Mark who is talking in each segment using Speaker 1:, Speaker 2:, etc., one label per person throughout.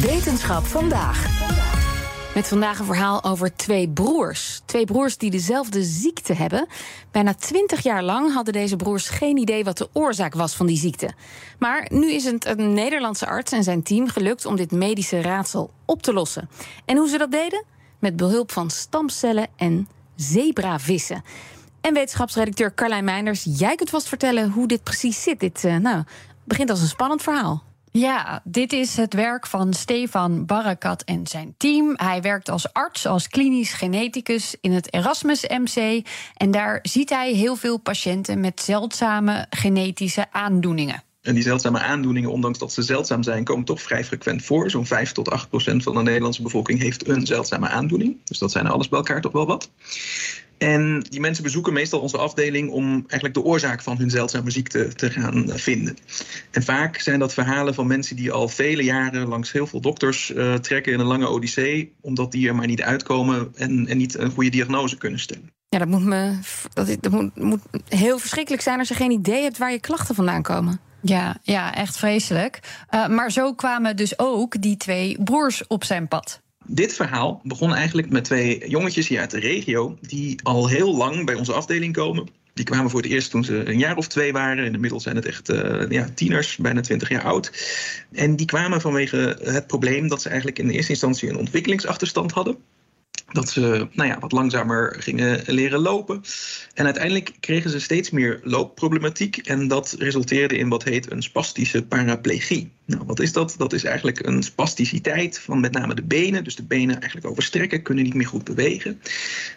Speaker 1: Wetenschap vandaag. Met vandaag een verhaal over twee broers. Twee broers die dezelfde ziekte hebben. Bijna twintig jaar lang hadden deze broers geen idee wat de oorzaak was van die ziekte. Maar nu is het een Nederlandse arts en zijn team gelukt om dit medische raadsel op te lossen. En hoe ze dat deden? Met behulp van stamcellen en zebravissen. En wetenschapsredacteur Carlijn Meinders, jij kunt vast vertellen hoe dit precies zit. Dit uh, nou, begint als een spannend verhaal.
Speaker 2: Ja, dit is het werk van Stefan Barakat en zijn team. Hij werkt als arts, als klinisch geneticus in het Erasmus MC. En daar ziet hij heel veel patiënten met zeldzame genetische aandoeningen.
Speaker 3: En die zeldzame aandoeningen, ondanks dat ze zeldzaam zijn, komen toch vrij frequent voor. Zo'n 5 tot 8 procent van de Nederlandse bevolking heeft een zeldzame aandoening. Dus dat zijn alles bij elkaar toch wel wat. En die mensen bezoeken meestal onze afdeling om eigenlijk de oorzaak van hun zeldzame ziekte te gaan vinden. En vaak zijn dat verhalen van mensen die al vele jaren langs heel veel dokters uh, trekken in een lange odyssee, omdat die er maar niet uitkomen en, en niet een goede diagnose kunnen stellen.
Speaker 1: Ja, dat moet, me, dat, dat moet, moet heel verschrikkelijk zijn als je geen idee hebt waar je klachten vandaan komen.
Speaker 2: Ja, ja echt vreselijk. Uh, maar zo kwamen dus ook die twee broers op zijn pad.
Speaker 3: Dit verhaal begon eigenlijk met twee jongetjes hier uit de regio, die al heel lang bij onze afdeling komen. Die kwamen voor het eerst toen ze een jaar of twee waren. Inmiddels zijn het echt uh, ja, tieners, bijna twintig jaar oud. En die kwamen vanwege het probleem dat ze eigenlijk in eerste instantie een ontwikkelingsachterstand hadden dat ze nou ja, wat langzamer gingen leren lopen. En uiteindelijk kregen ze steeds meer loopproblematiek. En dat resulteerde in wat heet een spastische paraplegie. Nou, wat is dat? Dat is eigenlijk een spasticiteit van met name de benen. Dus de benen eigenlijk overstrekken, kunnen niet meer goed bewegen.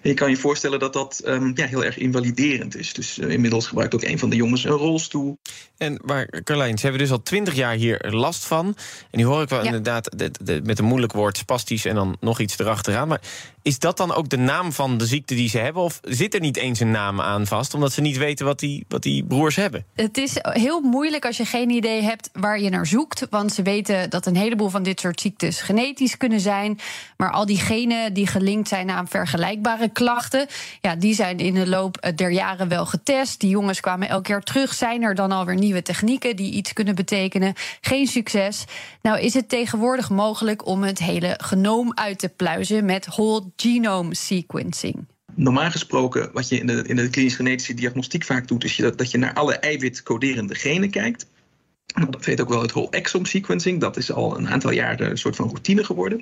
Speaker 3: En je kan je voorstellen dat dat um, ja, heel erg invaliderend is. Dus uh, inmiddels gebruikt ook een van de jongens een rolstoel.
Speaker 4: En waar, Carlijn, ze hebben dus al twintig jaar hier last van. En die hoor ik wel ja. inderdaad de, de, met een moeilijk woord spastisch en dan nog iets erachteraan. Maar is dat dan ook de naam van de ziekte die ze hebben? Of zit er niet eens een naam aan vast, omdat ze niet weten wat die, wat die broers hebben?
Speaker 2: Het is heel moeilijk als je geen idee hebt waar je naar zoekt. Want ze weten dat een heleboel van dit soort ziektes genetisch kunnen zijn. Maar al die genen die gelinkt zijn aan vergelijkbare klachten, ja, die zijn in de loop der jaren wel getest. Die jongens kwamen elk jaar terug. Zijn er dan alweer nieuwe technieken die iets kunnen betekenen? Geen succes. Nou is het tegenwoordig mogelijk om het hele genoom uit te pluizen met whole genome sequencing.
Speaker 3: Normaal gesproken, wat je in de, in de klinisch genetische diagnostiek vaak doet, is dat, dat je naar alle eiwitcoderende genen kijkt. Dat heet ook wel het whole exome sequencing. Dat is al een aantal jaren een soort van routine geworden.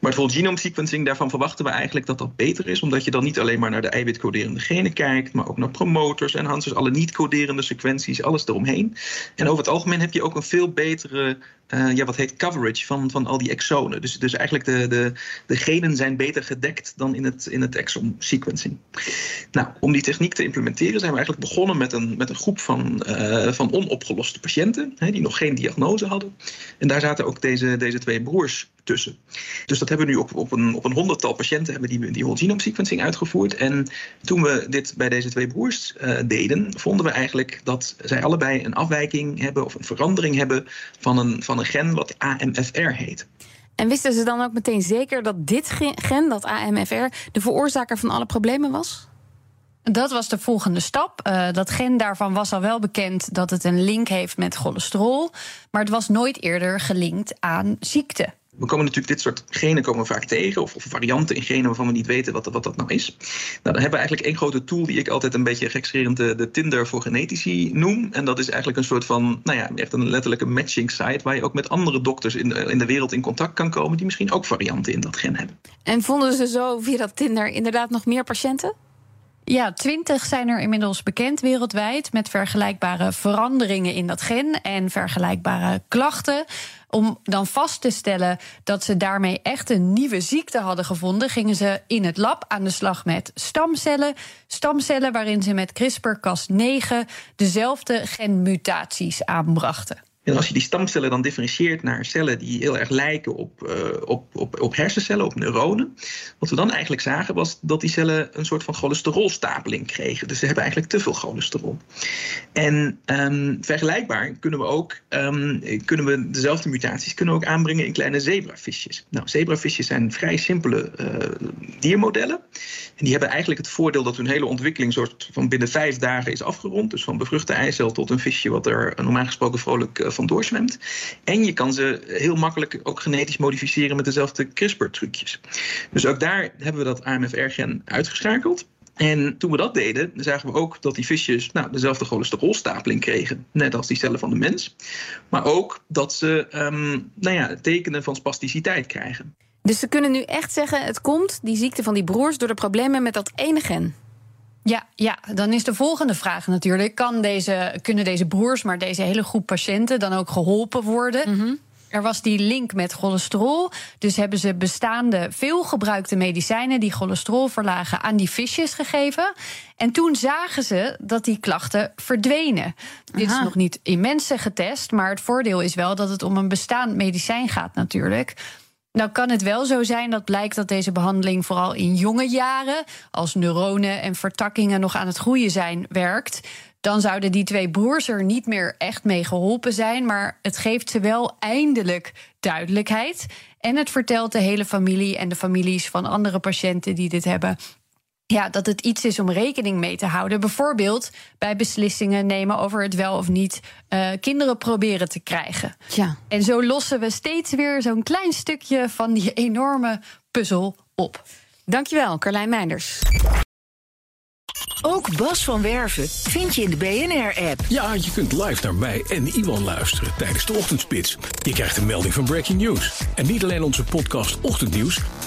Speaker 3: Maar het whole genome sequencing, daarvan verwachten we eigenlijk dat dat beter is. Omdat je dan niet alleen maar naar de eiwitcoderende genen kijkt, maar ook naar promoters en dus alle niet-coderende sequenties, alles eromheen. En over het algemeen heb je ook een veel betere uh, ja, wat heet coverage van, van al die exonen. Dus, dus eigenlijk de, de, de genen zijn beter gedekt dan in het, in het exome sequencing. Nou, om die techniek te implementeren zijn we eigenlijk begonnen met een, met een groep van, uh, van onopgeloste patiënten die nog geen diagnose hadden. En daar zaten ook deze, deze twee broers tussen. Dus dat hebben we nu op, op, een, op een honderdtal patiënten hebben die, die whole genome sequencing uitgevoerd. En toen we dit bij deze twee broers uh, deden, vonden we eigenlijk dat zij allebei een afwijking hebben of een verandering hebben van een, van een gen wat AMFR heet.
Speaker 1: En wisten ze dan ook meteen zeker dat dit gen, dat AMFR, de veroorzaker van alle problemen was?
Speaker 2: Dat was de volgende stap. Uh, dat gen daarvan was al wel bekend dat het een link heeft met cholesterol. Maar het was nooit eerder gelinkt aan ziekte.
Speaker 3: We komen natuurlijk dit soort genen komen vaak tegen, of, of, varianten in genen waarvan we niet weten wat, wat dat nou is. Nou, dan hebben we eigenlijk één grote tool die ik altijd een beetje gekscherend de, de, Tinder voor genetici noem. En dat is eigenlijk een soort van, nou ja, echt een letterlijke matching site waar je ook met andere dokters in in de wereld in contact kan komen die misschien ook varianten in dat gen hebben.
Speaker 1: En vonden ze zo via dat Tinder inderdaad nog meer patiënten?
Speaker 2: Ja, twintig zijn er inmiddels bekend wereldwijd met vergelijkbare veranderingen in dat gen en vergelijkbare klachten. Om dan vast te stellen dat ze daarmee echt een nieuwe ziekte hadden gevonden, gingen ze in het lab aan de slag met stamcellen. Stamcellen waarin ze met CRISPR-Cas9 dezelfde genmutaties aanbrachten.
Speaker 3: En als je die stamcellen dan differentieert naar cellen die heel erg lijken op, uh, op, op, op hersencellen, op neuronen. Wat we dan eigenlijk zagen was dat die cellen een soort van cholesterolstapeling kregen. Dus ze hebben eigenlijk te veel cholesterol. En um, vergelijkbaar kunnen we ook um, kunnen we dezelfde mutaties kunnen ook aanbrengen in kleine zebravisjes. Nou, zebravisjes zijn vrij simpele uh, diermodellen. En die hebben eigenlijk het voordeel dat hun hele ontwikkeling soort van binnen vijf dagen is afgerond. Dus van bevruchte eicel tot een visje wat er normaal gesproken vrolijk van doorzwemt. En je kan ze heel makkelijk ook genetisch modificeren met dezelfde CRISPR-trucjes. Dus ook daar hebben we dat AMFR-gen uitgeschakeld. En toen we dat deden, zagen we ook dat die visjes nou, dezelfde cholesterolstapeling kregen, net als die cellen van de mens. Maar ook dat ze um, nou ja, tekenen van spasticiteit krijgen.
Speaker 1: Dus ze kunnen nu echt zeggen: het komt, die ziekte van die broers, door de problemen met dat ene gen.
Speaker 2: Ja, ja, dan is de volgende vraag natuurlijk: kan deze, kunnen deze broers, maar deze hele groep patiënten dan ook geholpen worden? Mm er was die link met cholesterol. Dus hebben ze bestaande veelgebruikte medicijnen die cholesterol verlagen aan die visjes gegeven. En toen zagen ze dat die klachten verdwenen. Dit is nog niet in mensen getest, maar het voordeel is wel dat het om een bestaand medicijn gaat natuurlijk. Nou kan het wel zo zijn dat blijkt dat deze behandeling vooral in jonge jaren, als neuronen en vertakkingen nog aan het groeien zijn, werkt dan zouden die twee broers er niet meer echt mee geholpen zijn. Maar het geeft ze wel eindelijk duidelijkheid. En het vertelt de hele familie en de families van andere patiënten die dit hebben. Ja, dat het iets is om rekening mee te houden. Bijvoorbeeld bij beslissingen nemen over het wel of niet uh, kinderen proberen te krijgen. Ja. En zo lossen we steeds weer zo'n klein stukje van die enorme puzzel op.
Speaker 1: Dankjewel, Carlijn Meinders.
Speaker 5: Ook Bas van Werven vind je in de BNR-app.
Speaker 6: Ja, je kunt live naar mij en Iwan luisteren tijdens de ochtendspits. Je krijgt een melding van Breaking News. En niet alleen onze podcast Ochtendnieuws,